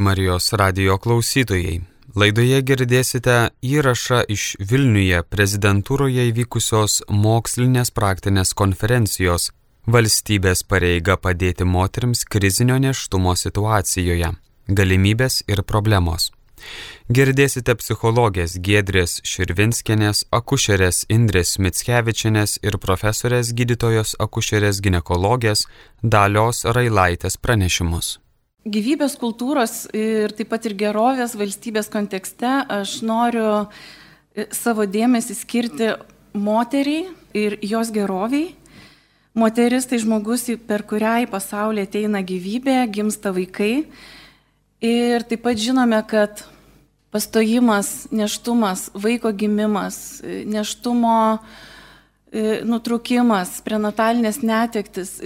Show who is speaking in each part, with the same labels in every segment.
Speaker 1: Marijos radio klausytojai. Laidoje girdėsite įrašą iš Vilniuje prezidentūroje įvykusios mokslinės praktinės konferencijos Valstybės pareiga padėti moteriams krizinio neštumo situacijoje - galimybės ir problemos. Girdėsite psichologės Gedrės Širvinskienės, akušerės Indrės Mitskevičianės ir profesorės gydytojos akušerės ginekologės Dalios Railaitės pranešimus.
Speaker 2: Gyvybės kultūros ir taip pat ir gerovės valstybės kontekste aš noriu e, savo dėmesį skirti moteriai ir jos geroviai. Moteris tai žmogus, per kurią į pasaulį ateina gyvybė, gimsta vaikai. Ir taip pat žinome, kad pastojimas, neštumas, vaiko gimimas, e, neštumo e, nutrukimas, prenatalinės netektis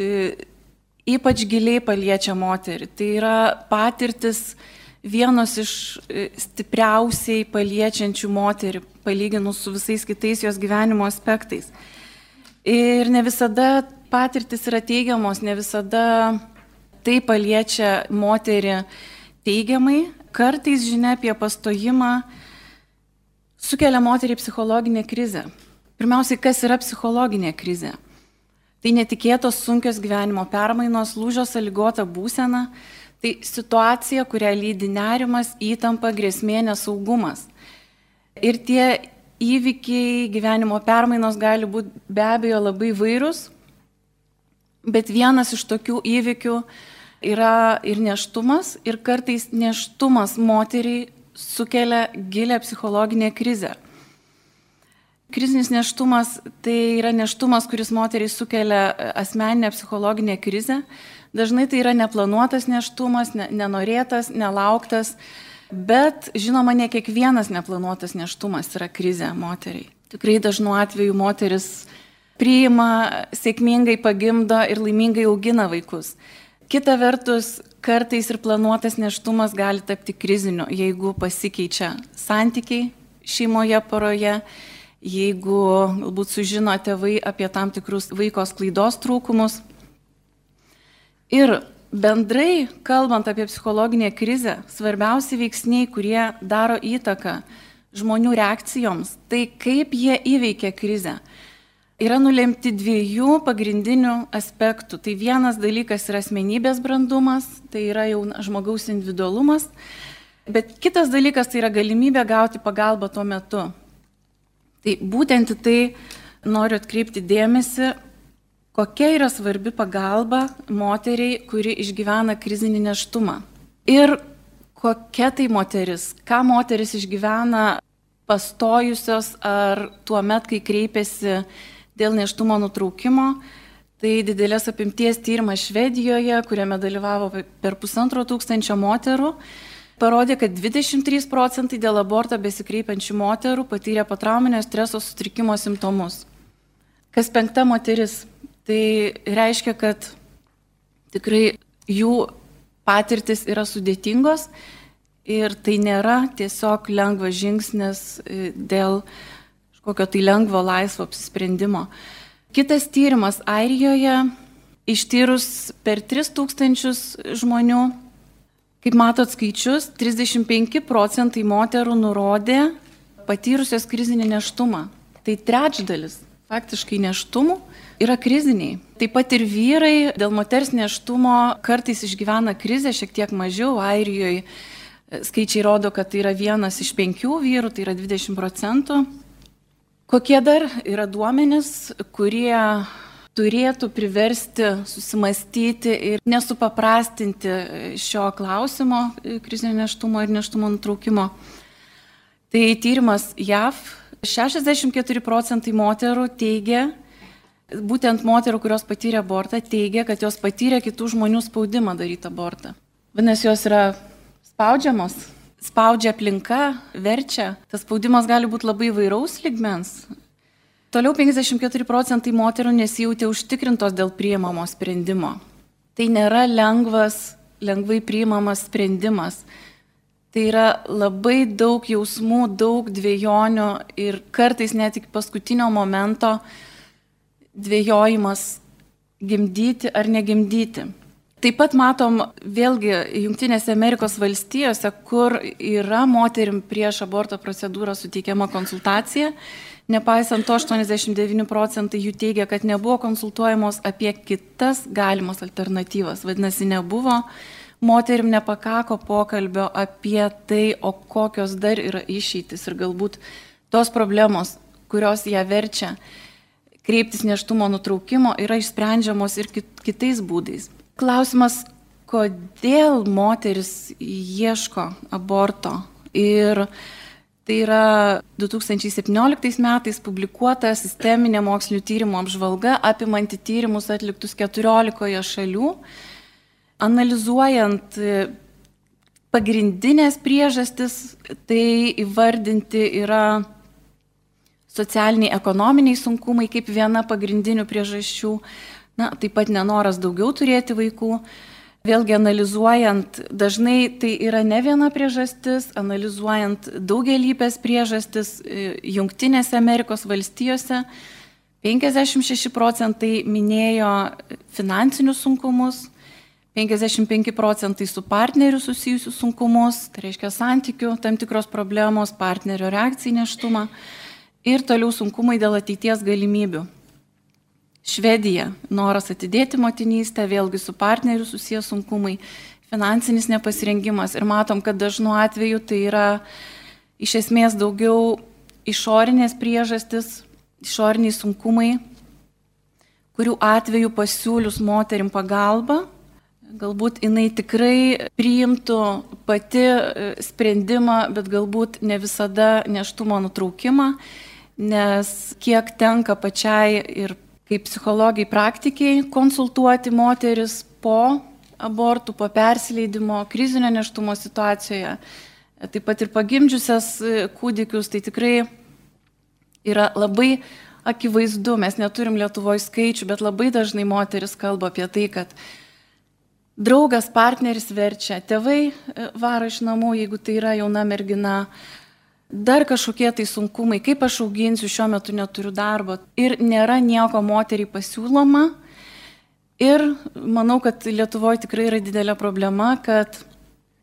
Speaker 2: ypač giliai paliečia moterį. Tai yra patirtis vienos iš e, stipriausiai paliečiančių moterį, palyginus su visais kitais jos gyvenimo aspektais. Ir ne visada patirtis yra teigiamos, ne visada tai paliečia moterį teigiamai. Kartais žinia apie pastojimą sukelia moterį psichologinę krizę. Pirmiausiai, kas yra psichologinė krizė? Tai netikėtos sunkios gyvenimo permainos, lūžio sąlygota būsena, tai situacija, kurią lydi nerimas, įtampa, grėsmė, nesaugumas. Ir tie įvykiai, gyvenimo permainos gali būti be abejo labai vairūs, bet vienas iš tokių įvykių yra ir neštumas, ir kartais neštumas moteriai sukelia gilę psichologinę krizę. Krizinis neštumas tai yra neštumas, kuris moteriai sukelia e, asmeninę psichologinę krizę. Dažnai tai yra neplanuotas neštumas, ne, nenorėtas, nelauktas, bet žinoma, ne kiekvienas neplanuotas neštumas yra krizė moteriai. Tikrai dažnu atveju moteris priima, sėkmingai pagimdo ir laimingai augina vaikus. Kita vertus, kartais ir planuotas neštumas gali tapti kriziniu, jeigu pasikeičia santykiai šeimoje, poroje jeigu galbūt sužino tėvai apie tam tikrus vaiko sklaidos trūkumus. Ir bendrai, kalbant apie psichologinę krizę, svarbiausi veiksniai, kurie daro įtaką žmonių reakcijoms, tai kaip jie įveikia krizę, yra nulemti dviejų pagrindinių aspektų. Tai vienas dalykas yra asmenybės brandumas, tai yra jau žmogaus individualumas, bet kitas dalykas tai yra galimybė gauti pagalbą tuo metu. Tai būtent į tai noriu atkreipti dėmesį, kokia yra svarbi pagalba moteriai, kuri išgyvena krizinį neštumą. Ir kokia tai moteris, ką moteris išgyvena pastojusios ar tuo met, kai kreipiasi dėl neštumo nutraukimo. Tai didelės apimties tyrimas Švedijoje, kuriame dalyvavo per pusantro tūkstančio moterų parodė, kad 23 procentai dėl aborto besikreipiančių moterų patyrė potrauminio streso sutrikimo simptomus. Kas penkta moteris. Tai reiškia, kad tikrai jų patirtis yra sudėtingos ir tai nėra tiesiog lengvas žingsnis e, dėl kokio tai lengvo laisvo apsisprendimo. Kitas tyrimas Airijoje ištyrus per 3000 žmonių Kaip matot skaičius, 35 procentai moterų nurodė patyrusios krizinį neštumą. Tai trečdalis faktiškai neštumų yra kriziniai. Taip pat ir vyrai dėl moters neštumo kartais išgyvena krizę šiek tiek mažiau. Airijoje skaičiai rodo, kad tai yra vienas iš penkių vyrų, tai yra 20 procentų. Kokie dar yra duomenys, kurie turėtų priversti susimastyti ir nesupaprastinti šio klausimo krizinio neštumo ir neštumo nutraukimo. Tai tyrimas JAV 64 procentai moterų teigia, būtent moterų, kurios patyrė abortą, teigia, kad jos patyrė kitų žmonių spaudimą daryti abortą. Vadinasi, jos yra spaudžiamos, spaudžia aplinka, verčia. Tas spaudimas gali būti labai vairaus ligmens, Toliau 54 procentai moterų nesijūtė užtikrintos dėl priimamo sprendimo. Tai nėra lengvas, lengvai priimamas sprendimas. Tai yra labai daug jausmų, daug dviejonių ir kartais net iki paskutinio momento dviejojimas gimdyti ar negimdyti. Taip pat matom vėlgi Junktinėse Amerikos valstijose, kur yra moterim prieš aborto procedūrą suteikiama konsultacija. Nepaisant to, 89 procentai jų teigia, kad nebuvo konsultuojamos apie kitas galimas alternatyvas. Vadinasi, nebuvo moterim nepakako pokalbio apie tai, o kokios dar yra išeitis ir galbūt tos problemos, kurios ją verčia kreiptis neštumo nutraukimo, yra išsprendžiamos ir kitais būdais. Klausimas, kodėl moteris ieško aborto. Ir tai yra 2017 metais publikuota sisteminė mokslinių tyrimų apžvalga apimanti tyrimus atliktus 14 šalių, analizuojant pagrindinės priežastis, tai įvardinti yra socialiniai, ekonominiai sunkumai kaip viena pagrindinių priežasčių, Na, taip pat nenoras daugiau turėti vaikų. Vėlgi analizuojant, dažnai tai yra ne viena priežastis, analizuojant daugelįpės priežastis e, Junktinėse Amerikos valstijose, 56 procentai minėjo finansinius sunkumus, 55 procentai su partneriu susijusius sunkumus, tai reiškia santykių, tam tikros problemos, partnerio reakcijai neštumą ir toliau sunkumai dėl ateities galimybių. Švedija, noras atidėti motinystę, vėlgi su partneriu susijęs sunkumai, finansinis nepasirengimas. Ir matom, kad dažnu atveju tai yra iš esmės daugiau išorinės priežastis, išoriniai sunkumai, kurių atveju pasiūlius moterim pagalbą, galbūt jinai tikrai priimtų pati e, sprendimą, bet galbūt ne visada neštumo nutraukimą, nes kiek tenka pačiai ir kaip psichologai praktikiai konsultuoti moteris po abortų, po persileidimo, krizinio neštumo situacijoje, taip pat ir pagimdžiusias e, kūdikius, tai tikrai yra labai akivaizdu, mes neturim Lietuvoje skaičių, bet labai dažnai moteris kalba apie tai, kad draugas, partneris verčia, tėvai e, varo iš namų, jeigu tai yra jauna mergina, dar kažkokie tai sunkumai, kaip aš auginsiu, šiuo metu neturiu darbo ir nėra nieko moteriai pasiūloma. Ir manau, kad Lietuvoje tikrai yra didelė problema, kad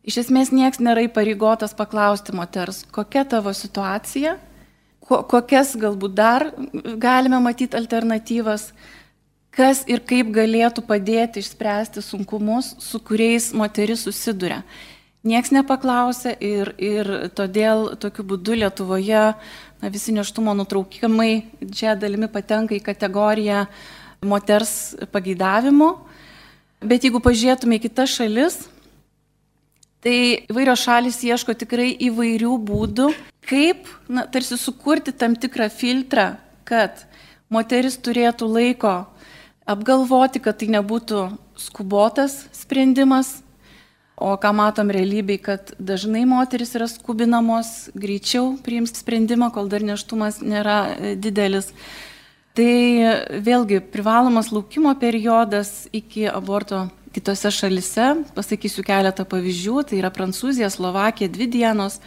Speaker 2: iš esmės nieks nėra įpareigotas paklausti moters, kokia tavo situacija, ko, kokias galbūt dar galime matyti alternatyvas, kas ir kaip galėtų padėti išspręsti sunkumus, su kuriais moteris susiduria. Niekas nepaklausė ir, ir todėl tokiu būdu Lietuvoje na, visi neštumo nutraukimai čia dalimi patenka į kategoriją moters pageidavimo. Bet jeigu pažiūrėtume į kitas šalis, tai įvairios šalis ieško tikrai įvairių būdų, kaip na, tarsi sukurti tam tikrą filtrą, kad moteris turėtų laiko apgalvoti, kad tai nebūtų skubotas sprendimas, O ką matom realybėj, kad dažnai moteris yra skubinamos greičiau priimti sprendimą, kol dar neštumas nėra e, didelis. Tai vėlgi privalomas laukimo periodas iki aborto kitose šalise, pasakysiu keletą pavyzdžių, tai yra Prancūzija, Slovakija dvi dienos,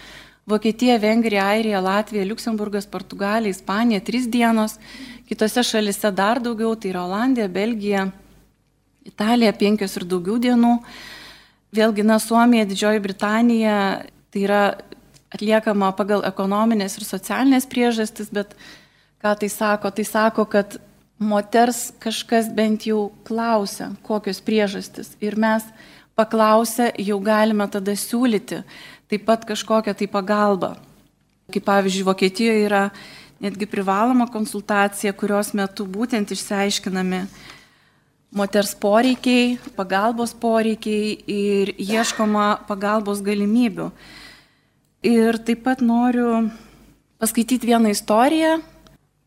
Speaker 2: Vokietija, Vengrija, Airija, Latvija, Luksemburgas, Portugalija, Ispanija trys dienos, kitose šalise dar daugiau, tai yra Olandija, Belgija, Italija penkios ir daugiau dienų. Vėlgi, na, Suomija, Didžioji Britanija, tai yra atliekama pagal ekonominės ir socialinės priežastis, bet ką tai sako? Tai sako, kad moters kažkas bent jau klausia, kokios priežastis. Ir mes paklausę jau galime tada siūlyti taip pat kažkokią tai pagalbą. Kaip pavyzdžiui, Vokietijoje yra netgi privaloma konsultacija, kurios metu būtent išsiaiškinami moters poreikiai, pagalbos poreikiai ir ieškoma pagalbos galimybių. Ir taip pat noriu paskaityti vieną istoriją.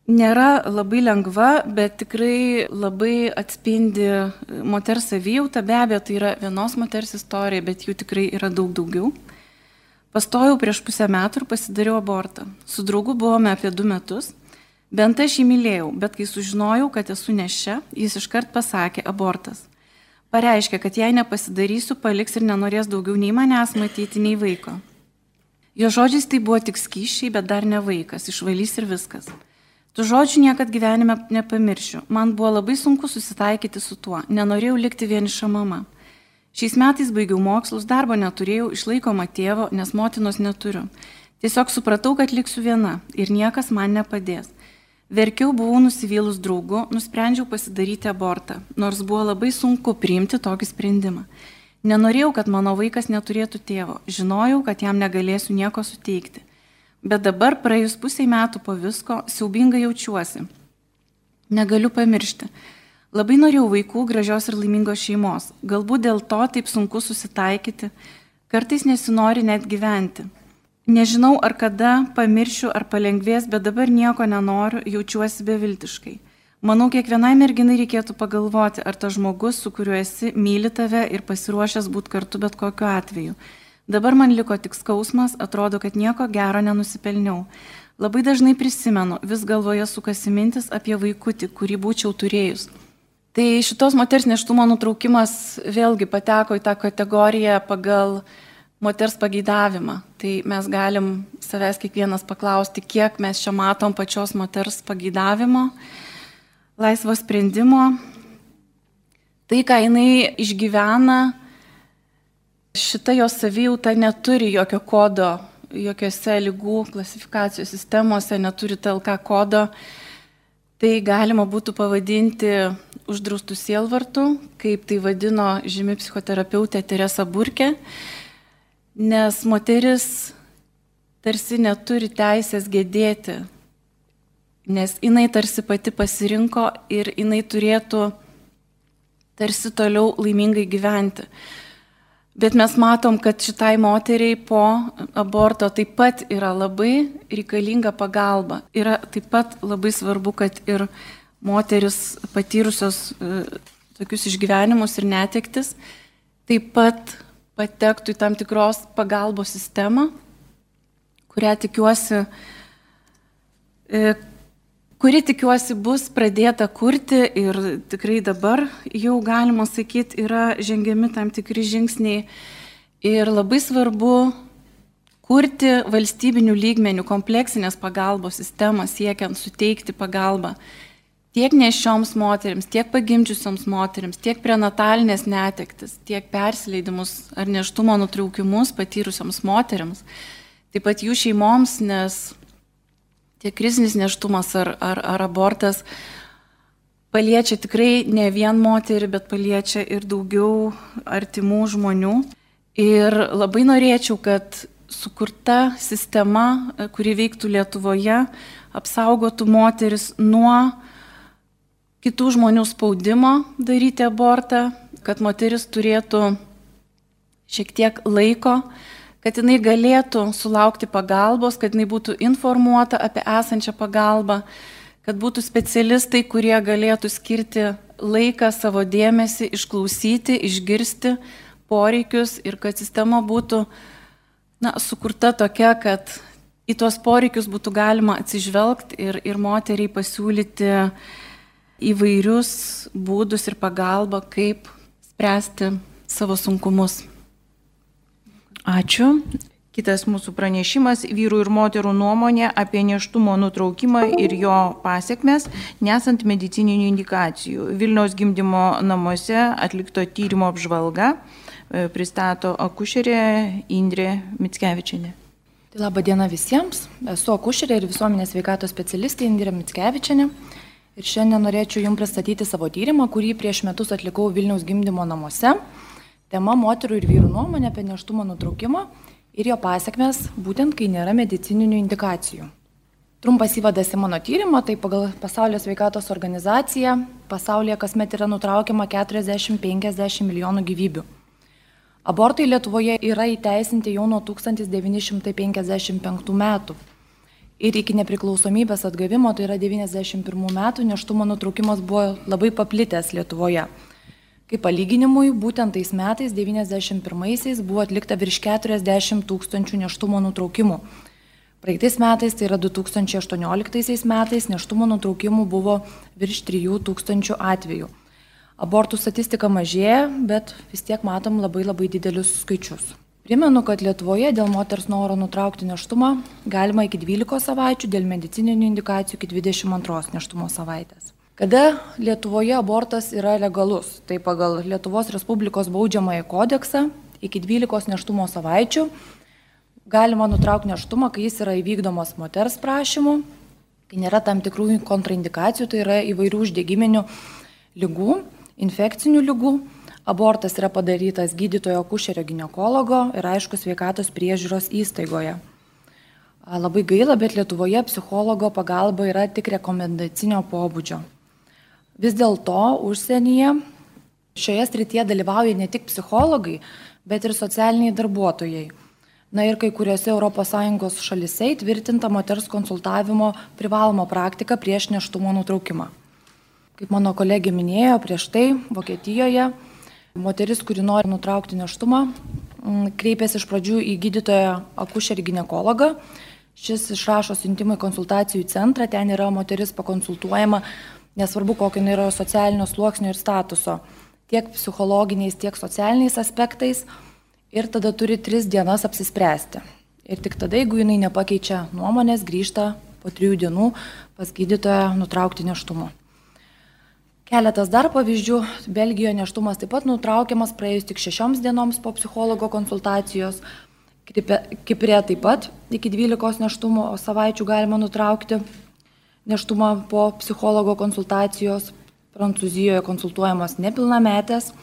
Speaker 2: Nėra labai lengva, bet tikrai labai atspindi moters savijautą. Be abejo, tai yra vienos moters istorija, bet jų tikrai yra daug daugiau. Pastojau prieš pusę metų ir pasidariau abortą. Su draugu buvome apie du metus. Bent aš jį mylėjau, bet kai sužinojau, kad esu nešia, jis iškart pasakė abortas. Pareiškė, kad jei nepasidarysiu, paliks ir nenorės daugiau nei manęs matyti, nei vaiko. Jo žodžiais tai buvo tik skyšiai, bet dar ne vaikas, išvalys ir viskas. Tu žodžių niekad gyvenime nepamiršiu. Man buvo labai sunku susitaikyti su tuo. Nenorėjau likti vieniša mama. Šiais metais baigiau mokslus, darbo neturėjau, išlaikoma tėvo, nes motinos neturiu. Tiesiog supratau, kad liksiu viena ir niekas man nepadės. Verkiau, buvau nusivylus draugu, nusprendžiau pasidaryti abortą, nors buvo labai sunku priimti tokį sprendimą. Nenorėjau, kad mano vaikas neturėtų tėvo, žinojau, kad jam negalėsiu nieko suteikti. Bet dabar, praėjus pusiai metų po visko, siaubingai jaučiuosi. Negaliu pamiršti. Labai norėjau vaikų, gražios ir laimingos šeimos. Galbūt dėl to taip sunku susitaikyti. Kartais nesinori net gyventi. Nežinau, ar kada pamiršiu, ar palengvės, bet dabar nieko nenoriu, jaučiuosi beviltiškai. Manau, kiekvienai merginai reikėtų pagalvoti, ar tas žmogus, su kuriuo esi, myli tave ir pasiruošęs būti kartu bet kokiu atveju. Dabar man liko tik skausmas, atrodo, kad nieko gero nenusipelniau. Labai dažnai prisimenu, vis galvoje sukasi mintis apie vaikutį, kurį būčiau turėjus. Tai šitos moters neštumo nutraukimas vėlgi pateko į tą kategoriją pagal moters pageidavimą. Tai mes galim savęs kiekvienas paklausti, kiek mes čia matom pačios moters pageidavimo, laisvo sprendimo. Tai, ką jinai išgyvena, šita jos savijauta neturi jokio kodo, jokiose lygų klasifikacijos sistemose, neturi TLK kodo. Tai galima būtų pavadinti uždraustų sielvartų, kaip tai vadino žymi psichoterapeutė Teresa Burke nes moteris tarsi neturi teisės gedėti, nes jinai tarsi pati pasirinko ir jinai turėtų tarsi toliau laimingai gyventi. Bet mes matom, kad šitai moteriai po aborto taip pat yra labai reikalinga pagalba. Yra taip pat labai svarbu, kad ir moteris patyrusios e, tokius išgyvenimus ir netektis taip pat patektų į tam tikros pagalbos sistemą, kurią tikiuosi, e, kuri tikiuosi bus pradėta kurti ir tikrai dabar jau galima sakyti yra žengiami tam tikri žingsniai. Ir labai svarbu kurti valstybinių lygmenių kompleksinės pagalbos sistemą siekiant suteikti pagalbą tiek nešioms moteriams, tiek pagimdžiusioms moteriams, tiek prenatalinės netektis, tiek persileidimus ar neštumo nutraukimus patyrusioms moteriams, taip pat jų šeimoms, nes tiek krizinis neštumas ar, ar, ar abortas paliečia tikrai ne vien moterį, bet paliečia ir daugiau artimų žmonių. Ir labai norėčiau, kad sukurta sistema, kuri veiktų Lietuvoje, apsaugotų moteris nuo kitų žmonių spaudimo daryti abortą, kad moteris turėtų šiek tiek laiko, kad jinai galėtų sulaukti pagalbos, kad jinai būtų informuota apie esančią pagalbą, kad būtų specialistai, kurie galėtų skirti laiką savo dėmesį, išklausyti, išgirsti poreikius ir kad sistema būtų na, sukurta tokia, kad į tuos poreikius būtų galima atsižvelgti ir, ir moteriai pasiūlyti įvairius būdus ir pagalbą, kaip spręsti savo sunkumus.
Speaker 3: Ačiū. Kitas mūsų pranešimas - vyrų ir moterų nuomonė apie neštumo nutraukimą ir jo pasiekmes, nesant medicininių indikacijų. Vilniaus gimdymo namuose atlikto tyrimo apžvalga e, pristato akušerė Indrė Mitskevičianė.
Speaker 4: Tai laba diena visiems. Esu akušerė ir visuomenės veikatos specialistė Indrė Mitskevičianė. Ir šiandien norėčiau Jums pristatyti savo tyrimą, kurį prieš metus atlikau Vilniaus gimdymo namuose. Tema moterų ir vyrų nuomonė apie neštumo nutraukimą ir jo pasiekmes, būtent kai nėra medicininių indikacijų. Trumpas įvadas į mano tyrimą, tai pagal Pasaulio sveikatos organizaciją pasaulyje kasmet yra nutraukiama 40-50 milijonų gyvybių. Abortai Lietuvoje yra įteisinti jau nuo 1955 metų ir iki nepriklausomybės atgavimo, tai yra 91 metų, neštumo nutraukimas buvo labai paplitęs Lietuvoje. Kaip palyginimui, būtent tais metais, 91-aisiais, buvo atlikta virš 40 tūkstančių neštumo nutraukimų. Praeitais metais, tai yra 2018 metais, neštumo nutraukimų buvo virš 3 tūkstančių atvejų. Abortų statistika mažėja, bet vis tiek matom labai labai didelius skaičius. Primenu, kad Lietuvoje dėl moters noro nutraukti neštumą galima iki 12 savaičių, dėl medicininių indikacijų iki 22 neštumo savaitės. Kada Lietuvoje abortas yra legalus? Tai pagal Lietuvos Respublikos baudžiamąjį kodeksą iki 12 neštumo savaičių galima nutraukti neštumą, kai jis yra įvykdomas moters prašymu, kai nėra tam tikrų kontraindikacijų, tai yra įvairių uždegiminių lygų, infekcinių lygų. Abortas yra padarytas gydytojo kušerio gynekologo ir aišku sveikatos priežiūros įstaigoje. Labai gaila, bet Lietuvoje psichologo pagalba yra tik rekomendacinio pobūdžio. Vis dėlto užsienyje šioje srityje dalyvauja ne tik psichologai, bet ir socialiniai darbuotojai. Na ir kai kuriuose ES šalise įtvirtinta moters konsultavimo privaloma praktika prieš neštumo nutraukimą. Kaip mano kolegė minėjo, prieš tai Vokietijoje moteris, kuri nori nutraukti neštumą, kreipėsi iš pradžių į gydytoją akušerį gynekologą. Šis išrašo siuntimą į konsultacijų centrą, ten yra moteris pakonsultuojama, nesvarbu kokio yra socialinio sluoksnio ir statuso, tiek psichologiniais, tiek socialiniais aspektais ir tada turi tris dienas apsispręsti. Ir tik tada, jeigu jinai nepakeičia nuomonės, grįžta po trijų dienų pas gydytoją nutraukti neštumo. Keletas dar pavyzdžių. Belgijoje neštumas taip pat nutraukiamas praėjus tik šešioms dienoms po psichologo konsultacijos. Kiprė taip pat iki 12 neštumo savaičių galima nutraukti neštumą po psichologo konsultacijos. Prancūzijoje konsultuojamas nepilnametės.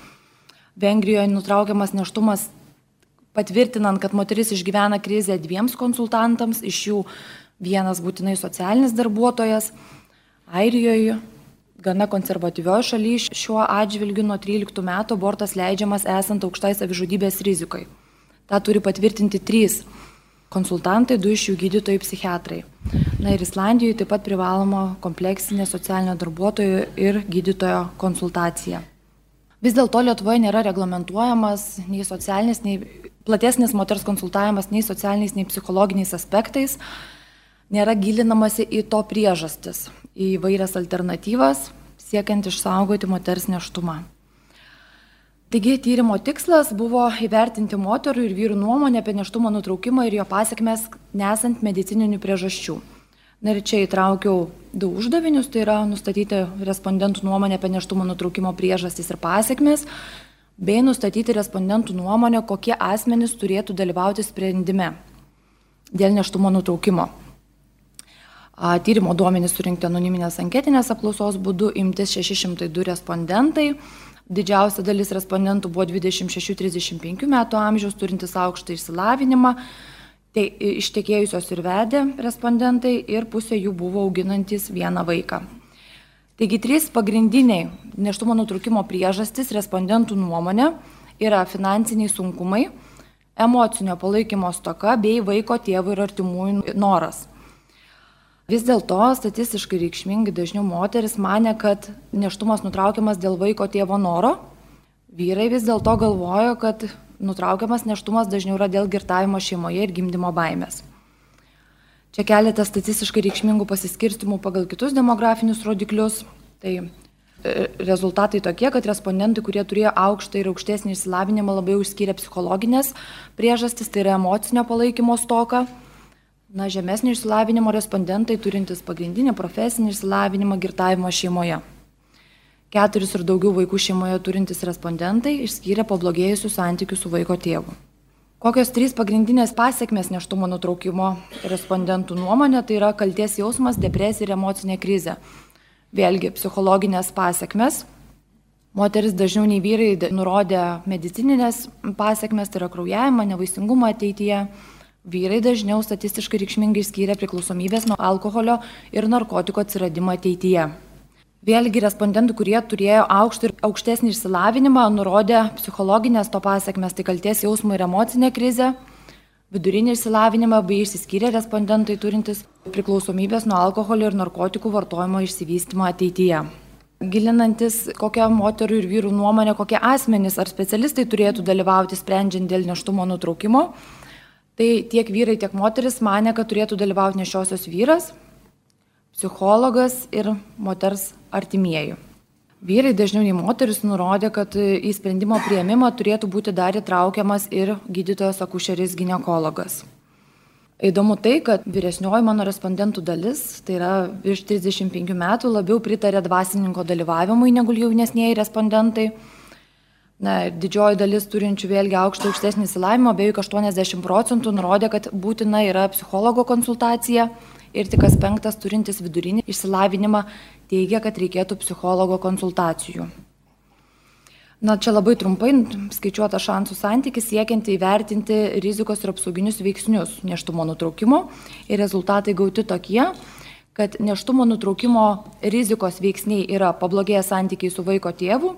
Speaker 4: Vengrijoje nutraukiamas neštumas patvirtinant, kad moteris išgyvena krizę dviems konsultantams, iš jų vienas būtinai socialinis darbuotojas. Airijoje, gana konservatyvioje šalyje, šiuo atžvilgiu nuo 13 metų abortas leidžiamas esant aukštai savižudybės rizikai. Ta turi patvirtinti trys konsultantai, du iš jų gydytojai psichiatrai. Na ir Islandijoje taip pat privaloma kompleksinė socialinio darbuotojo ir gydytojo konsultacija. Vis dėlto Lietuvoje nėra reglamentuojamas nei socialinis, nei platesnis moters konsultavimas nei socialiniais, nei psichologiniais aspektais, nėra gilinamasi į to priežastis, į vairias alternatyvas, siekiant išsaugoti moters neštumą. Taigi tyrimo tikslas buvo įvertinti moterų ir vyrų nuomonę apie neštumo nutraukimą ir jo pasiekmes nesant medicininių priežasčių. Na ir čia įtraukiau du uždavinius, tai yra nustatyti respondentų nuomonę apie neštumo nutraukimo priežastis ir pasiekmes bei nustatyti respondentų nuomonę, kokie asmenys turėtų dalyvauti sprendime dėl neštumo nutraukimo. Tyrimo duomenys surinkti anoniminės anketinės apklausos būdu imtis 602 respondentai. Didžiausia dalis respondentų buvo 26-35 metų amžiaus, turintis aukštą išsilavinimą, tai ištekėjusios ir vedė respondentai ir pusė jų buvo auginantis vieną vaiką. Taigi trys pagrindiniai neštumo nutrukimo priežastys respondentų nuomonė yra finansiniai sunkumai, emocinio palaikymo stoka bei vaiko tėvų ir artimųjų noras. Vis dėlto statistiškai reikšmingai dažniau moteris mane, kad neštumas nutraukiamas dėl vaiko tėvo noro, vyrai vis dėlto galvojo, kad nutraukiamas neštumas dažniau yra dėl girtavimo šeimoje ir gimdymo baimės. Čia keletas statistiškai reikšmingų pasiskirstimų pagal kitus demografinius rodiklius. Tai e, rezultatai tokie, kad respondentai, kurie turėjo aukštą ir aukštesnį išsilavinimą, labiau išskyrė psichologinės priežastis, tai yra emocinio palaikymo stoka. Na, žemesnio išsilavinimo respondentai turintys pagrindinį profesinį išsilavinimą girtavimo šeimoje. Keturis ir daugiau vaikų šeimoje turintys respondentai išskyrė pablogėjusių santykių su vaiko tėvu. Kokios trys pagrindinės pasiekmes neštumo nutraukimo respondentų nuomonė tai yra kalties jausmas, depresija ir emocinė krizė. Vėlgi, psichologinės pasiekmes. Moteris dažniau nei vyrai nurodė medicininės pasiekmes, tai yra kraujavimą, nevaisingumą ateityje. Vyrai dažniau statistiškai reikšmingai skyrė priklausomybės nuo alkoholio ir narkotikų atsiradimą ateityje. Vėlgi respondentų, kurie turėjo aukštą ir aukštesnį išsilavinimą, nurodė psichologinės to pasiekmes, tai kalties jausmą ir emocinę krizę, vidurinį išsilavinimą bei išsiskyrė respondentai turintys priklausomybės nuo alkoholio ir narkotikų vartojimo išsivystymą ateityje. Gilinantis, kokia moterų ir vyrų nuomonė, kokie asmenys ar specialistai turėtų dalyvauti sprendžiant dėl neštumo nutraukimo, tai tiek vyrai, tiek moteris mane, kad turėtų dalyvauti nešiosios vyras, psichologas ir moters artimieji. Vyrai dažniau nei moteris nurodė, kad į sprendimo prieimimą turėtų būti dar įtraukiamas ir gydytojas akušeris gynekologas. Įdomu tai, kad vyresnioji mano respondentų dalis, tai yra virš 35 metų, labiau pritarė dvasininko dalyvavimui negu jaunesnėji respondentai. Na, didžioji dalis turinčių vėlgi aukštą aukštesnį įsilavinimą, beveik 80 procentų nurodė, kad būtina yra psichologo konsultacija ir tik kas penktas turintis vidurinį išsilavinimą teigia, kad reikėtų psichologo konsultacijų. Na, čia labai trumpai skaičiuota šansų santykis siekiant įvertinti rizikos ir apsauginius veiksnius neštumo nutraukimo ir rezultatai gauti tokie, kad neštumo nutraukimo rizikos veiksniai yra pablogėję santykiai su vaiko tėvu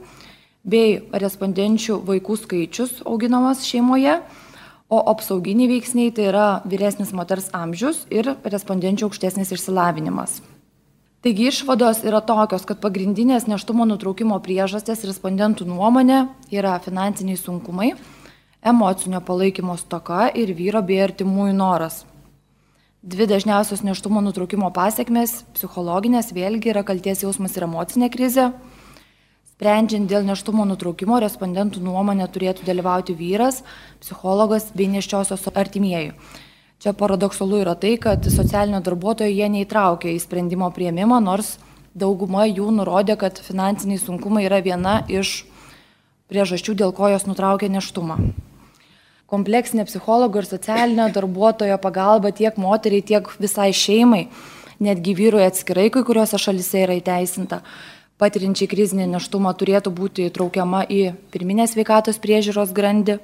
Speaker 4: bei respondenčių vaikų skaičius auginamas šeimoje, o apsauginiai veiksniai tai yra vyresnis moters amžius ir respondenčių aukštesnis išsilavinimas. Taigi išvados yra tokios, kad pagrindinės neštumo nutraukimo priežastės respondentų nuomonė yra finansiniai sunkumai, emocinio palaikymo stoka ir vyro bei artimųjų noras. Dvi dažniausios neštumo nutraukimo pasiekmes - psichologinės vėlgi yra kalties jausmas ir emocinė krizė. Sprendžiant dėl neštumo nutraukimo, respondentų nuomonė turėtų dalyvauti vyras, psichologas bei neščiosios artimieji. Čia paradoksalu yra tai, kad socialinio darbuotojo jie neįtraukia į sprendimo prieimimą, nors dauguma jų nurodė, kad finansiniai sunkumai yra viena iš priežasčių, dėl ko jos nutraukė neštumą. Kompleksinė psichologo ir socialinio darbuotojo pagalba tiek moteriai, tiek visai šeimai, netgi vyrui atskirai, kai kuriuose šalise yra įteisinta, patirinčiai krizinį neštumą turėtų būti įtraukiama į pirminės veikatos priežiūros grandį,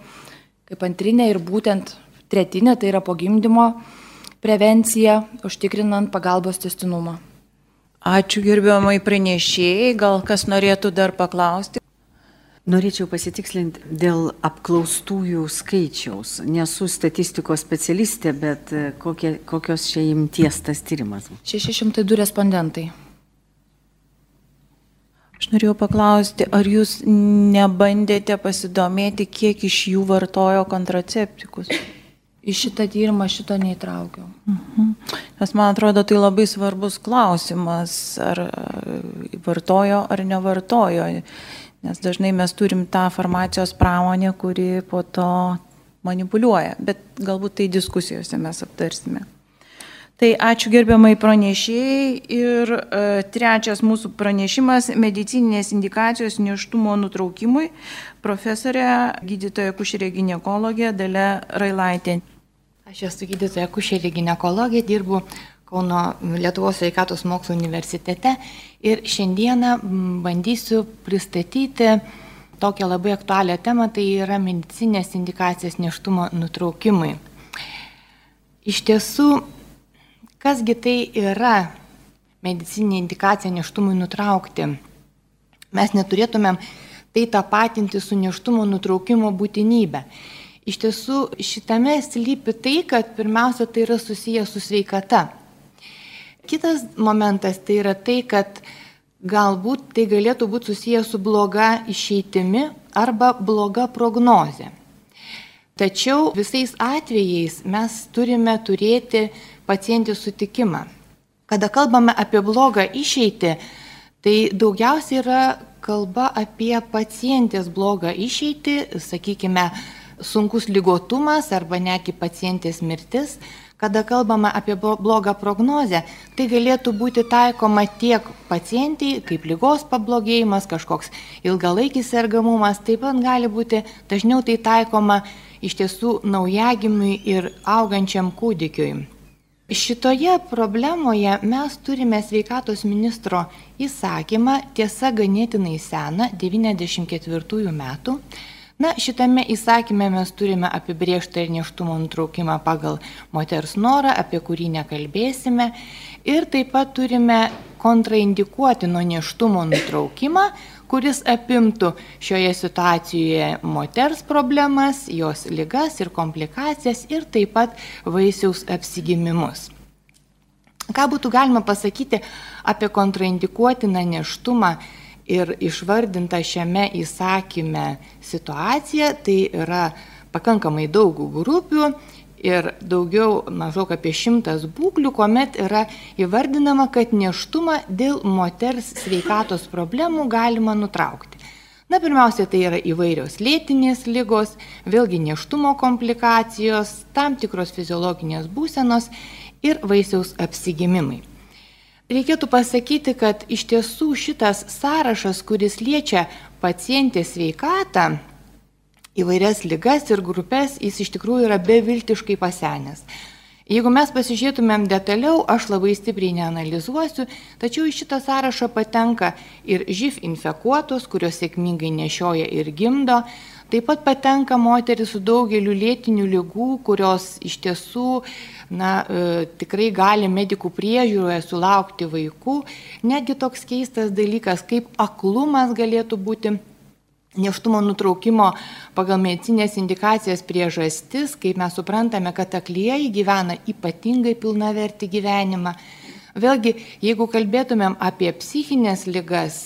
Speaker 4: kaip antrinė ir būtent tretinė tai yra po gimdymo prevencija, užtikrinant pagalbos testinumą.
Speaker 3: Ačiū gerbiamai pranešėjai, gal kas norėtų dar paklausti?
Speaker 5: Norėčiau pasitikslinti dėl apklaustųjų skaičiaus. Nesu statistikos specialistė, bet kokie, kokios čia imties tas tyrimas?
Speaker 4: 602 respondentai.
Speaker 3: Aš norėjau paklausti, ar jūs nebandėte pasidomėti, kiek iš jų vartojo kontraceptikus?
Speaker 4: Į šitą tyrimą šito neįtraukiau.
Speaker 3: Mhm. Nes man atrodo, tai labai svarbus klausimas, ar e, vartojo ar nevartojo. Nes dažnai mes turim tą farmacijos pramonę, kuri po to manipuliuoja. Bet galbūt tai diskusijose mes aptarsime. Tai ačiū gerbiamai pranešėjai. Ir e, trečias mūsų pranešimas - medicininės indikacijos neštumo nutraukimui. Profesorė, gydytoja kuširė gynekologė Dalė Railaitė.
Speaker 6: Aš esu gydytoja kušerė gynekologė, dirbu Kauno Lietuvos sveikatos mokslo universitete ir šiandieną bandysiu pristatyti tokią labai aktualią temą, tai yra medicinės indikacijas neštumo nutraukimui. Iš tiesų, kasgi tai yra medicinė indikacija neštumui nutraukti? Mes neturėtumėm tai tapatinti su neštumo nutraukimo būtinybė. Iš tiesų šitame slypi tai, kad pirmiausia tai yra susijęs su sveikata. Kitas momentas tai yra tai, kad galbūt tai galėtų būti susijęs su bloga išeitimi arba bloga prognozė. Tačiau visais atvejais mes turime turėti pacientį sutikimą. Kada kalbame apie blogą išeitį, tai daugiausiai yra kalba apie pacientės blogą išeitį, sakykime, sunkus lygotumas arba netgi pacientės mirtis, kada kalbama apie blogą prognozę, tai galėtų būti taikoma tiek pacientiai, kaip lygos pablogėjimas, kažkoks ilgalaikis sergamumas, taip pat gali būti dažniau tai taikoma iš tiesų naujagimiui ir augančiam kūdikiui. Šitoje problemoje mes turime sveikatos ministro įsakymą, tiesa ganėtinai seną, 94 metų, Na, šitame įsakyme mes turime apibriežtą ir neštumo nutraukimą pagal moters norą, apie kurį nekalbėsime. Ir taip pat turime kontraindikuotino neštumo nutraukimą, kuris apimtų šioje situacijoje moters problemas, jos lygas ir komplikacijas ir taip pat vaisiaus apsigimimus. Ką būtų galima pasakyti apie kontraindikuotiną neštumą ir išvardinta šiame įsakyme situacija, tai yra pakankamai daug grupių ir daugiau maždaug apie šimtas būklių, kuomet yra įvardinama, kad neštumą dėl moters sveikatos problemų galima nutraukti. Na, pirmiausia, tai yra įvairios lėtinės lygos, vėlgi neštumo komplikacijos, tam tikros fiziologinės būsenos ir vaisiaus apsigimimai. Reikėtų pasakyti, kad iš tiesų šitas sąrašas, kuris liečia pacientės sveikatą, įvairias lygas ir grupės, jis iš tikrųjų yra beviltiškai pasenęs. Jeigu mes pasižiūrėtumėm detaliau, aš labai stipriai neanalizuosiu, tačiau į šitą sąrašą patenka ir živ infekuotos, kurios sėkmingai nešioja ir gimdo, taip pat patenka moteris su daugeliu lėtinių lygų, kurios iš tiesų na, e, tikrai gali medikų priežiūroje sulaukti vaikų. Netgi toks keistas dalykas, kaip aklumas galėtų būti neštumo nutraukimo pagal medicinės indikacijas priežastis, kaip mes suprantame, kad aklieji gyvena ypatingai pilnavertį gyvenimą. Vėlgi, jeigu kalbėtumėm apie psichinės ligas,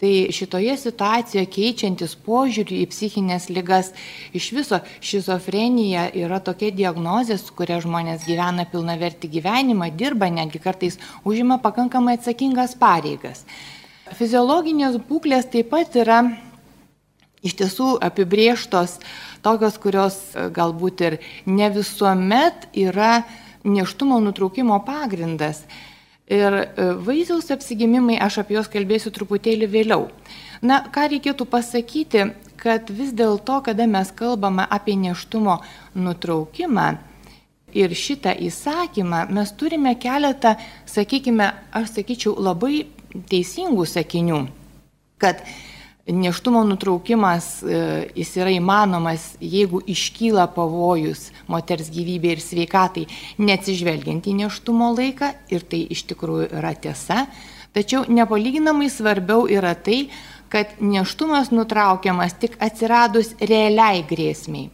Speaker 6: tai šitoje situacijoje keičiantis požiūrį į psichinės ligas, iš viso šizofrenija yra tokia diagnozė, su kuria žmonės gyvena pilnavertį gyvenimą, dirba, netgi kartais užima pakankamai atsakingas pareigas. Fiziologinės būklės taip pat yra iš tiesų apibrieštos tokios, kurios e, galbūt ir ne visuomet yra neštumo nutraukimo pagrindas. Ir e, vaisiaus apsigimimai, aš apie juos kalbėsiu truputėlį vėliau. Na, ką reikėtų pasakyti, kad vis dėlto, kada mes kalbame apie neštumo nutraukimą ir šitą įsakymą, mes turime keletą, sakykime, aš sakyčiau, labai teisingų sakinių, kad Neštumo nutraukimas e, jis yra įmanomas, jeigu iškyla pavojus moters gyvybė ir sveikatai, neatsižvelgiant į neštumo laiką, ir tai iš tikrųjų yra tiesa, tačiau nepalyginamai svarbiau yra tai, kad neštumas nutraukiamas tik atsiradus realiai grėsmiai.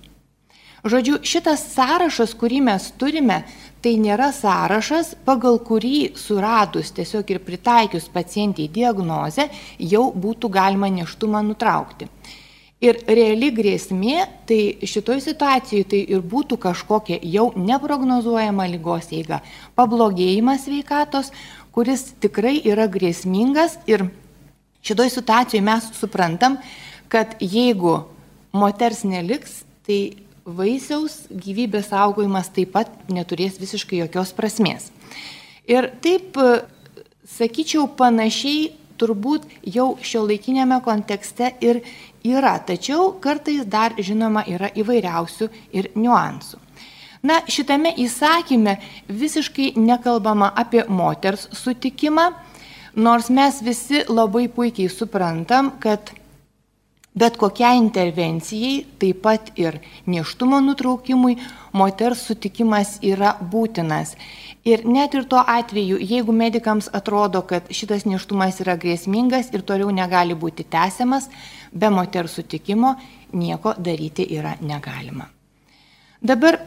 Speaker 6: Žodžiu, šitas sąrašas, kurį mes turime, tai nėra sąrašas, pagal kurį suradus tiesiog ir pritaikius pacientiai diagnozę jau būtų galima neštumą nutraukti. Ir reali grėsmė, tai šitoj situacijoje tai ir būtų kažkokia jau neprognozuojama lygos eiga, pablogėjimas veikatos, kuris tikrai yra grėsmingas ir šitoj situacijoje mes suprantam, kad jeigu moters neliks, tai vaisiaus gyvybės saugojimas taip pat neturės visiškai jokios prasmės. Ir taip, e, sakyčiau, panašiai turbūt jau šio laikinėme kontekste ir yra, tačiau kartais dar žinoma yra įvairiausių ir niuansų. Na, šitame įsakyme visiškai nekalbama apie moters sutikimą, nors mes visi labai puikiai suprantam, kad Bet kokiai intervencijai, taip pat ir neštumo nutraukimui, moters sutikimas yra būtinas. Ir net ir tuo atveju, jeigu medikams atrodo, kad šitas neštumas yra grėsmingas ir toliau negali būti tęsiamas, be moters sutikimo nieko daryti yra negalima. Dabar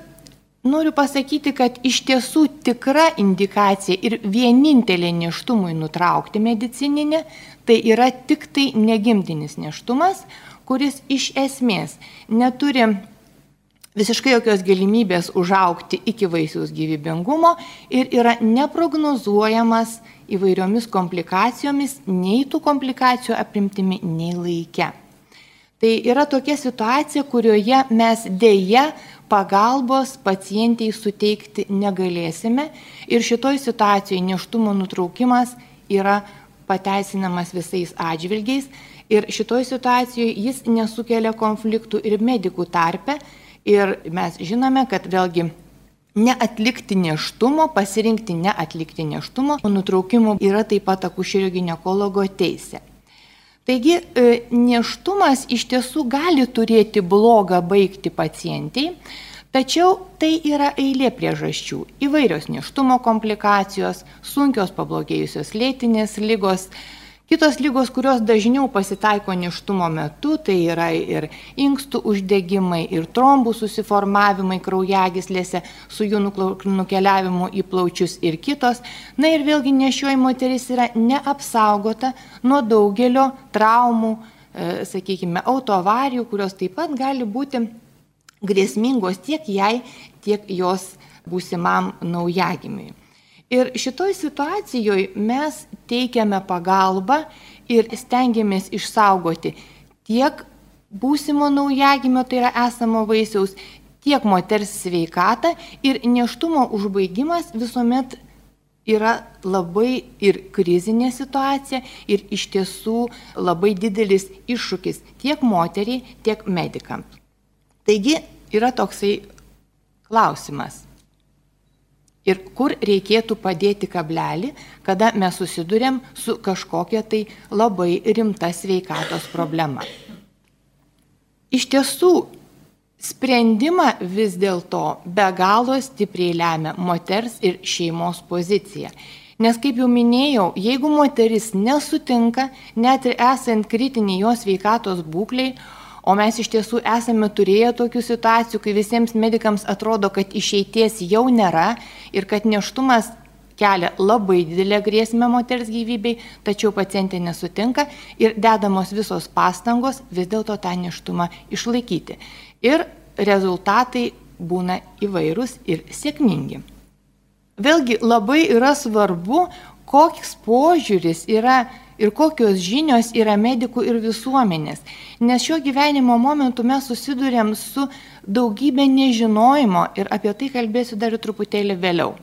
Speaker 6: Noriu pasakyti, kad iš tiesų tikra indikacija ir vienintelė neštumui nutraukti medicininė, tai yra tik tai negimdinis neštumas, kuris iš esmės neturi visiškai jokios galimybės užaukti iki vaisiaus gyvybingumo ir yra neprognozuojamas įvairiomis komplikacijomis, nei tų komplikacijų apimtimi, nei laike. Tai yra tokia situacija, kurioje mes dėja pagalbos pacientiai suteikti negalėsime ir šitoj situacijoje neštumo nutraukimas yra pateisinamas visais atžvilgiais ir šitoj situacijoje jis nesukelia konfliktų ir medikų tarpe ir mes žinome, kad vėlgi neatlikti neštumo, pasirinkti neatlikti neštumo, nutraukimo yra taip pat akušerio gynekologo teisė. Taigi e, neštumas iš tiesų gali turėti blogą baigti pacientiai, tačiau tai yra eilė priežasčių. Įvairios neštumo komplikacijos, sunkios pablogėjusios lėtinės lygos, Kitos lygos, kurios dažniau pasitaiko neštumo metu, tai yra ir inkstų uždegimai, ir trombų susiformavimai kraujagislėse su jų nukeliavimu į plaučius ir kitos. Na ir vėlgi nešioji moteris yra neapsaugota nuo daugelio traumų, e, sakykime, autoavarijų, kurios taip pat gali būti grėsmingos tiek jai, tiek jos būsimam naujagimiui. Ir šitoj situacijoje mes teikiame pagalbą ir stengiamės išsaugoti tiek būsimo naujagimio, tai yra esamo vaisiaus, tiek moters sveikatą ir neštumo užbaigimas visuomet yra labai ir krizinė situacija ir iš tiesų labai didelis iššūkis tiek moteriai, tiek medikams. Taigi yra toksai klausimas. Ir kur reikėtų padėti kablelį, kada mes susidurėm su kažkokia tai labai rimta sveikatos problema. Iš tiesų, sprendimą vis dėlto be galo stipriai lemia moters ir šeimos pozicija. Nes kaip jau minėjau, jeigu moteris nesutinka, net ir esant kritiniai jos veikatos būkliai, O mes iš tiesų esame turėję tokių situacijų, kai visiems medikams atrodo, kad išeities jau nėra ir kad neštumas kelia labai didelę grėsmę moters gyvybei, tačiau pacientė nesutinka ir dedamos visos pastangos vis dėlto tą neštumą išlaikyti. Ir rezultatai būna įvairūs ir sėkmingi. Vėlgi labai yra svarbu, koks požiūris yra ir kokios žinios yra medikų ir visuomenės. Nes šiuo gyvenimo momentu mes susidurėm su daugybė nežinojimo ir apie tai kalbėsiu dar truputėlį vėliau.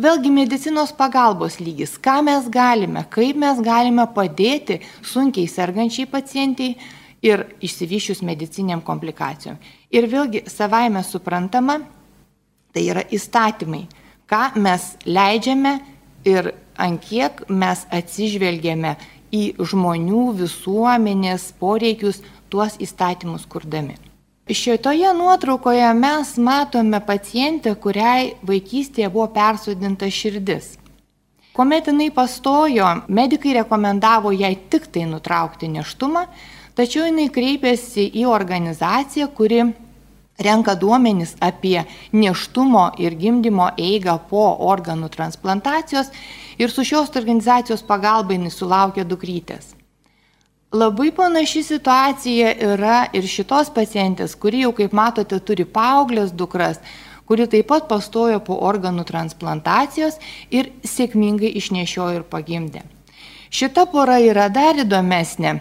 Speaker 6: Vėlgi medicinos pagalbos lygis, ką mes galime, kaip mes galime padėti sunkiai sergančiai pacientiai ir išsivyšius mediciniam komplikacijom. Ir vėlgi savaime suprantama, tai yra įstatymai, ką mes leidžiame ir ant kiek mes atsižvelgėme į žmonių visuomenės poreikius tuos įstatymus kurdami. Šitoje nuotraukoje mes matome pacientę, kuriai vaikystėje buvo persodinta širdis. Kuomet jinai pastojo, medikai rekomendavo jai tik tai nutraukti neštumą, tačiau jinai kreipėsi į organizaciją, kuri renka duomenys apie neštumo ir gimdymo eigą po organų transplantacijos ir su šios organizacijos pagalba jis sulaukė dukrytės. Labai panaši situacija yra ir šitos pacientės, kuri jau, kaip matote, turi paauglės dukras, kuri taip pat pastojo po organų transplantacijos ir sėkmingai išnešiojo ir pagimdė. Šita pora yra dar įdomesnė.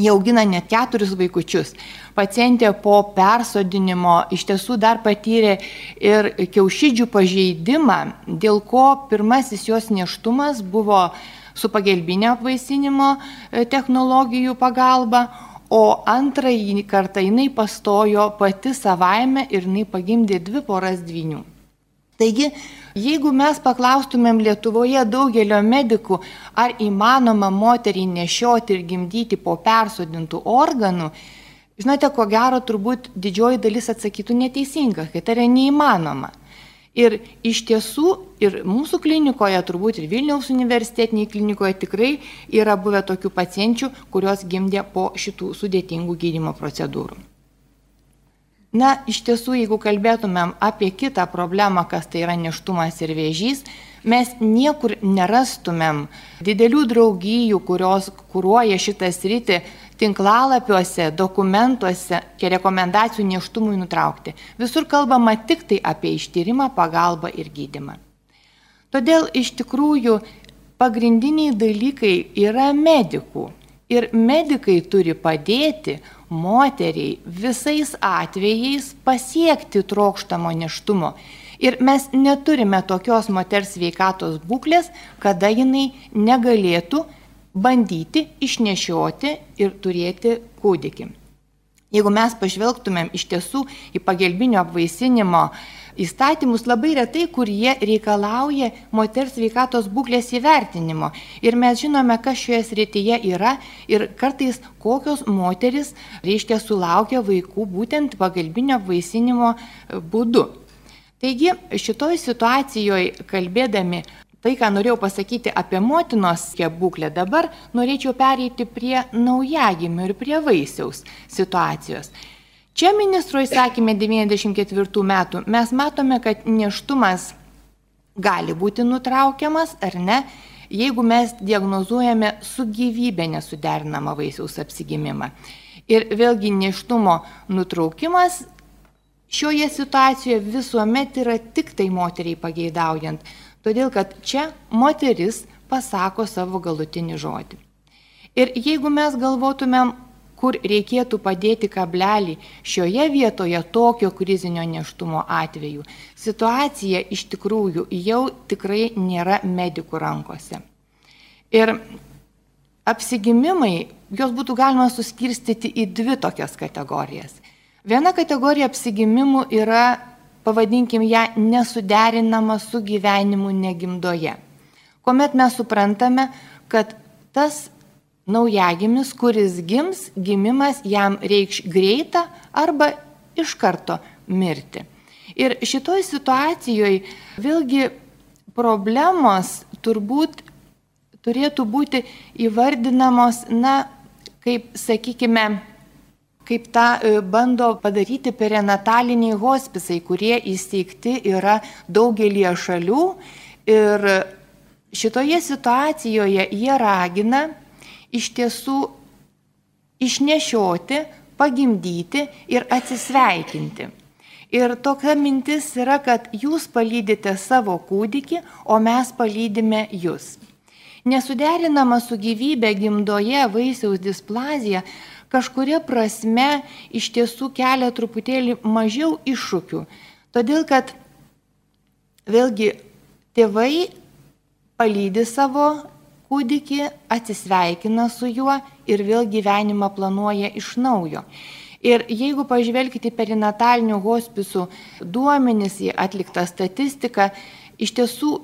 Speaker 6: Jie augina net keturis vaikučius. Pacientė po persodinimo iš tiesų dar patyrė ir kiaušidžių pažeidimą, dėl ko pirmasis jos neštumas buvo su pagelbinio apvaisinimo e, technologijų pagalba, o antrąjį kartą jinai pastojo pati savaime ir jinai pagimdė dvi poras dvinių. Taigi, jeigu mes paklaustumėm Lietuvoje daugelio medikų, ar įmanoma moterį nešioti ir gimdyti po persodintų organų, žinote, ko gero turbūt didžioji dalis atsakytų neteisinga, kad tai yra neįmanoma. Ir iš tiesų ir mūsų klinikoje, turbūt ir Vilniaus universitetinėje klinikoje tikrai yra buvę tokių pacienčių, kurios gimdė po šitų sudėtingų gydimo procedūrų. Na, iš tiesų, jeigu kalbėtumėm apie kitą problemą, kas tai yra neštumas ir vėžys, mes niekur nerastumėm didelių draugijų, kurios kūruoja šitą sritį tinklalapiuose, dokumentuose, rekomendacijų neštumui nutraukti. Visur kalbama tik tai apie ištyrimą, pagalbą ir gydimą. Todėl iš tikrųjų pagrindiniai dalykai yra medikų. Ir medikai turi padėti moteriai visais atvejais pasiekti trokštamo neštumo. Ir mes neturime tokios moters sveikatos būklės, kada jinai negalėtų bandyti išnešioti ir turėti kūdikį. Jeigu mes pažvelgtumėm iš tiesų į pagelbinio apvaisinimo įstatymus labai retai, kur jie reikalauja moters sveikatos būklės įvertinimo. Ir mes žinome, kas šioje srityje yra ir kartais kokios moteris, reiškia, sulaukia vaikų būtent pagalbinio vaisinimo būdu. Taigi šitoj situacijoje kalbėdami tai, ką norėjau pasakyti apie motinos būklę, dabar norėčiau pereiti prie naujagimių ir prie vaisiaus situacijos. Čia ministro įsakymė 94 metų mes matome, kad neštumas gali būti nutraukiamas ar ne, jeigu mes diagnozuojame su gyvybė nesuderinamą vaisiaus apsigimimą. Ir vėlgi neštumo nutraukimas šioje situacijoje visuomet yra tik tai moteriai pageidaujant, todėl kad čia moteris pasako savo galutinį žodį. Ir jeigu mes galvotumėm, kur reikėtų padėti kablelį šioje vietoje tokio krizinio neštumo atveju, situacija iš tikrųjų jau tikrai nėra medikų rankose. Ir apsigimimai, jos būtų galima suskirstyti į dvi tokias kategorijas. Viena kategorija apsigimimų yra, pavadinkim ją, nesuderinama su gyvenimu negimdoje. Kuomet mes suprantame, kad tas naujagimis, kuris gims, gimimas jam reikš greitą arba iš karto mirti. Ir šitoj situacijoje vėlgi problemos turbūt turėtų būti įvardinamos, na, kaip, sakykime, kaip tą e, bando padaryti perinataliniai hospisai, kurie įsteigti yra daugelie šalių. Ir šitoje situacijoje jie ragina iš tiesų išnešioti, pagimdyti ir atsisveikinti. Ir tokia mintis yra, kad jūs palydite savo kūdikį, o mes palydime jūs. Nesuderinama su gyvybė gimdoje vaisiaus displazija kažkuria prasme iš tiesų kelia truputėlį mažiau iššūkių. Todėl, kad vėlgi tėvai palydi savo kūdikį, atsisveikina su juo ir vėl gyvenimą planuoja iš naujo. Ir jeigu pažvelgite perinatalinių hospisų duomenys į atliktą statistiką, iš tiesų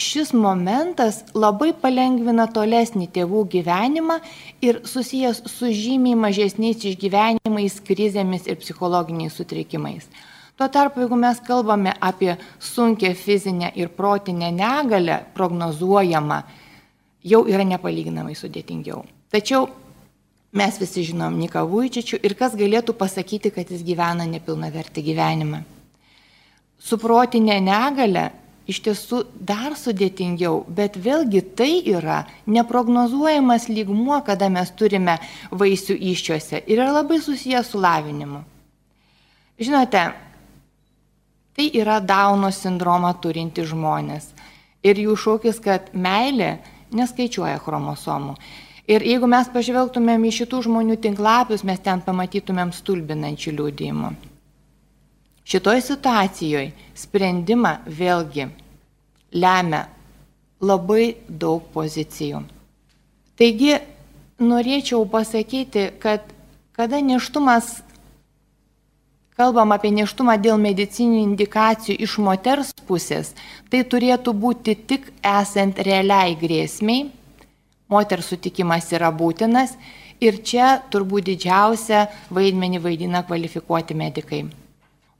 Speaker 6: šis momentas labai palengvina tolesnį tėvų gyvenimą ir susijęs su žymiai mažesniais išgyvenimais, krizėmis ir psichologiniais sutrikimais. Tuo tarpu, jeigu mes kalbame apie sunkę fizinę ir protinę negalę prognozuojamą, jau yra nepalyginamai sudėtingiau. Tačiau mes visi žinom Niką Vujčičių ir kas galėtų pasakyti, kad jis gyvena nepilnavertį gyvenimą. Su protinė negale iš tiesų dar sudėtingiau, bet vėlgi tai yra neprognozuojamas lygmuo, kada mes turime vaisių iščiose ir yra labai susijęs su lavinimu. Žinote, tai yra Dauno sindromą turinti žmonės ir jų šūkis, kad meilė neskaičiuoja chromosomų. Ir jeigu mes pažvelgtumėm į šitų žmonių tinklapius, mes ten pamatytumėm stulbinančių liūdėjimų. Šitoj situacijoje sprendimą vėlgi lemia labai daug pozicijų. Taigi norėčiau pasakyti, kad kada neštumas, kalbam apie neštumą dėl medicininių indikacijų iš moters pusės, tai turėtų būti tik esant realiai grėsmiai, moters sutikimas yra būtinas ir čia turbūt didžiausia vaidmenį vaidina kvalifikuoti medikai.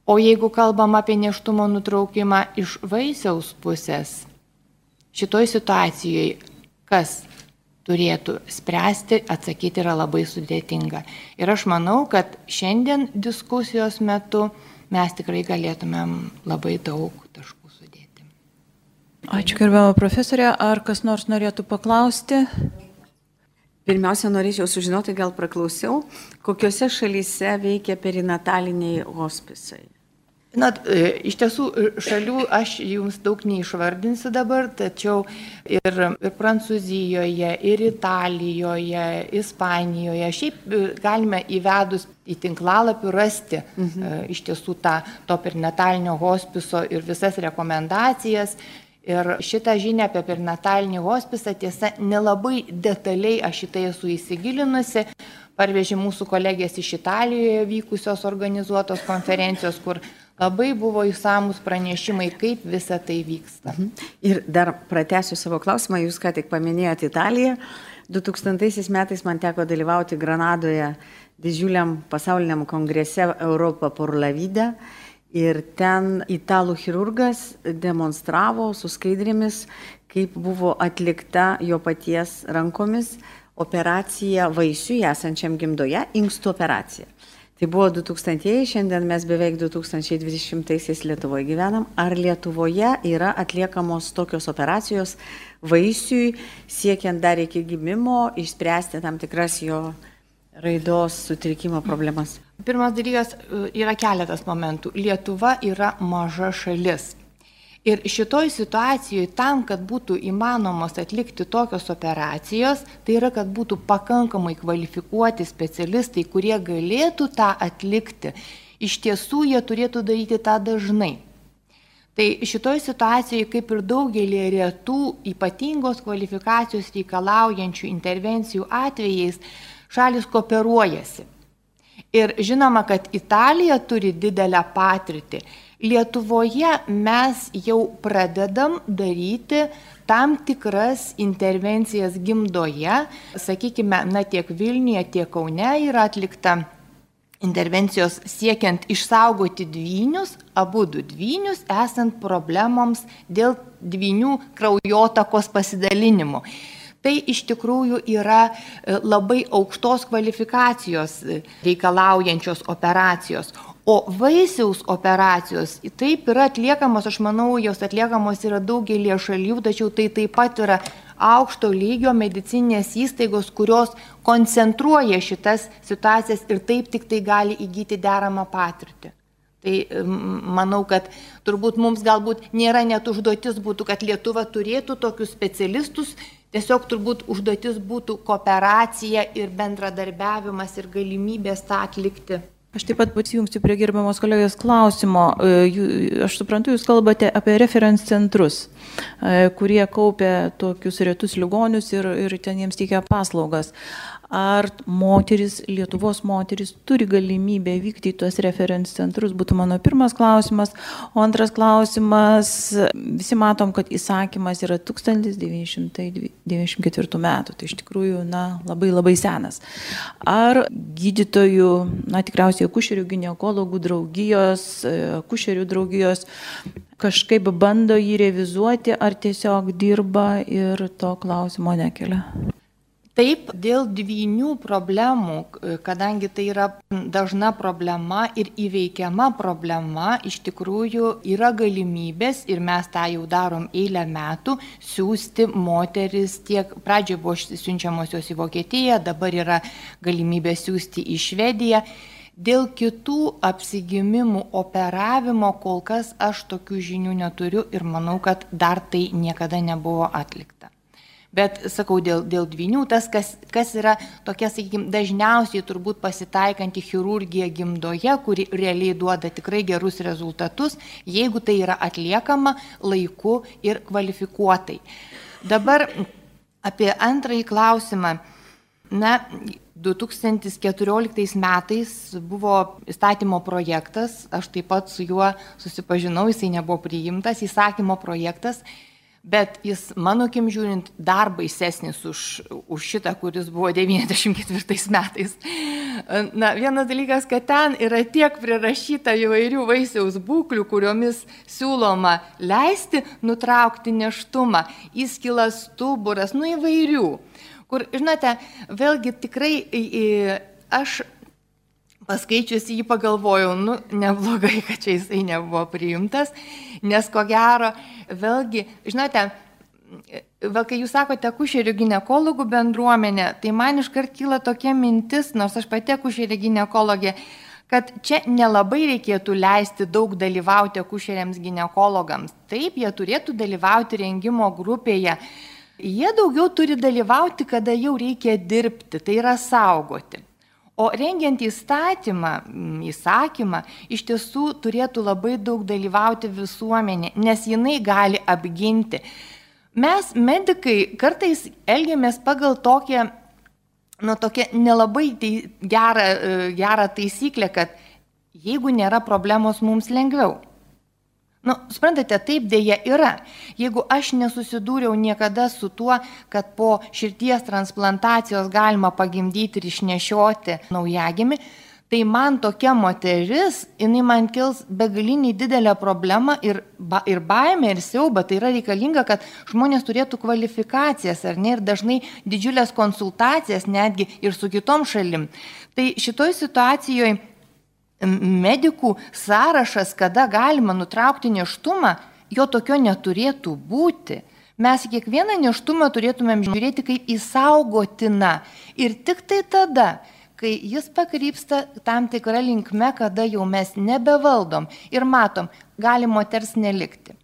Speaker 6: O jeigu kalbam apie neštumo nutraukimą iš vaisiaus pusės, šitoj situacijoje kas turėtų spręsti, atsakyti yra labai sudėtinga. Ir aš manau, kad šiandien diskusijos metu mes tikrai galėtumėm labai daug taškų sudėti.
Speaker 3: Ačiū, gerbiamą profesorę. Ar kas nors norėtų paklausti?
Speaker 5: Pirmiausia, norėčiau sužinoti, gal praklausiau, kokiuose šalyse veikia perinataliniai hospisai.
Speaker 6: Na, e, iš tiesų e, šalių aš jums daug neišvardinsiu dabar, tačiau ir, ir Prancūzijoje, ir Italijoje, Ispanijoje, šiaip e, galime įvedus į tinklalapį rasti mhm. iš tiesų tą to pernatalinio hospiso ir visas rekomendacijas. Ir šitą žinią apie pernatalinį hospisą tiesa nelabai detaliai aš šitai esu įsigilinusi, parvežė mūsų kolegės iš Italijoje vykusios organizuotos konferencijos, kur labai buvo įsamus pranešimai, kaip visa tai vyksta. Mhm.
Speaker 5: Ir dar pratęsiu savo klausimą, jūs ką tik paminėjote Italiją. 2000 metais man teko dalyvauti Granadoje didžiuliam pasauliniam kongrese Europa por la vida. Ir ten italų chirurgas demonstravo su skaidrėmis, kaip buvo atlikta jo paties rankomis operacija vaisiui esančiam gimdoje, inkstų operacija. Tai buvo 2000-ieji, šiandien mes beveik 2020-aisiais Lietuvoje gyvenam. Ar Lietuvoje yra atliekamos tokios operacijos vaisiui, siekiant dar iki gimimo išspręsti tam tikras jo raidos sutrikimo problemas?
Speaker 6: Pirmas dalykas yra keletas momentų. Lietuva yra maža šalis. Ir šitoj situacijoje tam, kad būtų įmanomos atlikti tokios operacijos, tai yra, kad būtų pakankamai kvalifikuoti specialistai, kurie galėtų tą atlikti. Iš tiesų jie turėtų daryti tą dažnai. Tai šitoj situacijoje, kaip ir daugelį retų ypatingos kvalifikacijos reikalaujančių intervencijų atvejais, šalis kooperuojasi. Ir žinoma, kad Italija turi didelę patirtį. Lietuvoje mes jau pradedam daryti tam tikras intervencijas gimdoje. Sakykime, na tiek Vilniuje, tiek Kaune yra atlikta intervencijos siekiant išsaugoti dvynius, abu du dvynius, esant problemoms dėl dvynių kraujotakos pasidalinimo. Tai iš tikrųjų yra e, labai aukštos kvalifikacijos e, reikalaujančios operacijos. O vaisiaus operacijos taip yra atliekamos, aš manau, jos atliekamos yra daugelie šalių, tačiau tai taip pat yra aukšto lygio medicinės įstaigos, kurios koncentruoja šitas situacijas ir taip tik tai gali įgyti deramą patirtį. Tai manau, kad turbūt mums galbūt nėra net užduotis būtų, kad Lietuva turėtų tokius specialistus, tiesiog turbūt užduotis būtų kooperacija ir bendradarbiavimas ir galimybės tą atlikti.
Speaker 3: Aš taip pat pasijungsiu prie gerbiamos kolegijos klausimo. E, aš suprantu, jūs kalbate apie referenc centrus, e, kurie kaupia tokius retus ligonius ir, ir ten jiems teikia paslaugas ar moteris, Lietuvos moteris turi galimybę vykti į tuos referencijų centrus, būtų mano pirmas klausimas. O antras klausimas, visi matom, kad įsakymas yra 1994 metų, tai iš tikrųjų, na, labai labai senas. Ar gydytojų, na, tikriausiai akušerių gynekologų draugijos, akušerių draugijos kažkaip bando jį revizuoti, ar tiesiog dirba ir to klausimo nekelia?
Speaker 6: Taip, dėl dvynių problemų, kadangi tai yra dažna problema ir įveikiama problema, iš tikrųjų yra galimybės ir mes tą jau darom eilę metų, siūsti moteris tiek, pradžioje buvo siunčiamos jos į Vokietiją, dabar yra galimybė siūsti į Švediją. Dėl kitų apsigimimų operavimo kol kas aš tokių žinių neturiu ir manau, kad dar tai niekada nebuvo atlikta. Bet sakau, dėl, dėl dvinių, tas, kas, kas yra tokia, sakykime, dažniausiai turbūt pasitaikanti chirurgija gimdoje, kuri realiai duoda tikrai gerus rezultatus, jeigu tai yra atliekama laiku ir kvalifikuotai. Dabar apie antrąjį klausimą. Na, 2014 metais buvo įstatymo projektas, aš taip pat su juo susipažinau, jisai nebuvo priimtas, įsakymo projektas Bet jis, mano kim žiūrint, dar baisesnis už, už šitą, kuris buvo 94 metais. Na, vienas dalykas, kad ten yra tiek prirašyta įvairių vaisiaus būklių, kuriomis siūloma leisti nutraukti neštumą, įskilas stuburas, nu įvairių. Kur, žinote, vėlgi tikrai aš paskaičiusi jį pagalvojau, nu, neblogai, kad čia jisai nebuvo priimtas, nes ko gero, vėlgi, žinote, Vėl kai jūs sakote kušerių gynekologų bendruomenė, tai man iškart kyla tokia mintis, nors aš pati kušerių gynekologė, kad čia nelabai reikėtų leisti daug dalyvauti akušeriams gynekologams. Taip, jie turėtų dalyvauti rengimo grupėje. Jie daugiau turi dalyvauti, kada jau reikia dirbti, tai yra saugoti. O rengiant įstatymą, įsakymą, iš tiesų turėtų labai daug dalyvauti visuomenė, nes jinai gali apginti. Mes, medikai, kartais elgiamės pagal tokią, nu, tokią nelabai tai gerą, e, gerą taisyklę, kad jeigu nėra problemos, mums lengviau. Nu, suprantate, taip dėja yra. Jeigu aš nesusidūriau niekada su tuo, kad po širties transplantacijos galima pagimdyti ir išnešioti naujagimi, tai man tokia moteris, jinai man kils begalinį didelę problemą ir, ba, ir baimę, ir siaubą. Tai yra reikalinga, kad žmonės turėtų kvalifikacijas, ar ne, ir dažnai didžiulės konsultacijas netgi ir su kitom šalim. Tai šitoj situacijoje medikų sąrašas, kada galima nutraukti neštumą, jo tokio neturėtų būti. Mes kiekvieną neštumą turėtumėm žiūrėti kaip įsaugotiną. Ir tik tai tada, kai jis pakrypsta tam tikrą linkme, kada jau mes nebevaldom ir matom, gali moters nelikti.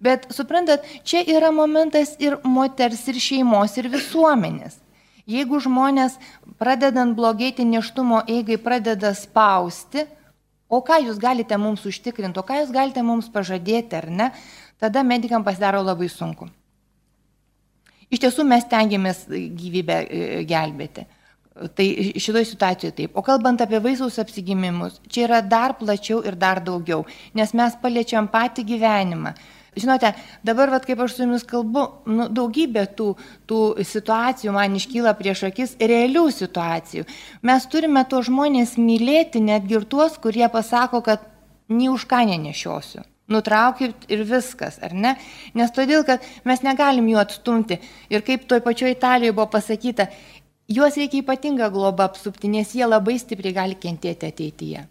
Speaker 6: Bet suprantat, čia yra momentas ir moters, ir šeimos, ir visuomenės. Jeigu žmonės pradedant blogėti neštumo eigai pradeda spausti, o ką jūs galite mums užtikrinti, o ką jūs galite mums pažadėti ar ne, tada medikam pasidaro labai sunku. Iš tiesų mes tengiamės gyvybę e, gelbėti. Tai šitoje situacijoje taip. O kalbant apie vaisiaus apsigimimus, čia yra dar plačiau ir dar daugiau, nes mes paliečiam patį gyvenimą. Žinote, dabar, vat, kaip aš su jumis kalbu, nu, daugybė tų, tų situacijų man iškyla prieš akis, realių situacijų. Mes turime to žmonės mylėti, netgi ir tuos, kurie pasako, kad nei už ką nenešiosiu. Nutraukit ir viskas, ar ne? Nes todėl, kad mes negalim jų atstumti. Ir kaip toj pačioj Italijoje buvo pasakyta, juos reikia ypatingą globą apsupti, nes jie labai stipriai gali kentėti ateityje.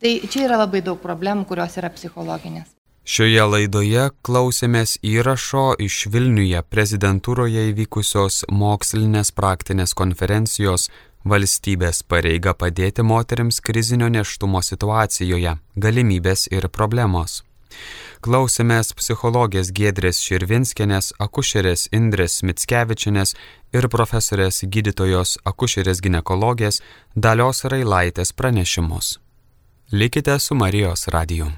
Speaker 6: Tai čia yra labai daug problemų, kurios yra psichologinės.
Speaker 1: Šioje laidoje klausėmės įrašo iš Vilniuje prezidentūroje įvykusios mokslinės praktinės konferencijos Valstybės pareiga padėti moteriams krizinio neštumo situacijoje - galimybės ir problemos. Klausėmės psichologės Gedrės Širvinskienės, akušerės Indrės Mitskevičinės ir profesorės gydytojos akušerės ginekologės Dalios Railaitės pranešimus. Likite su Marijos radiju.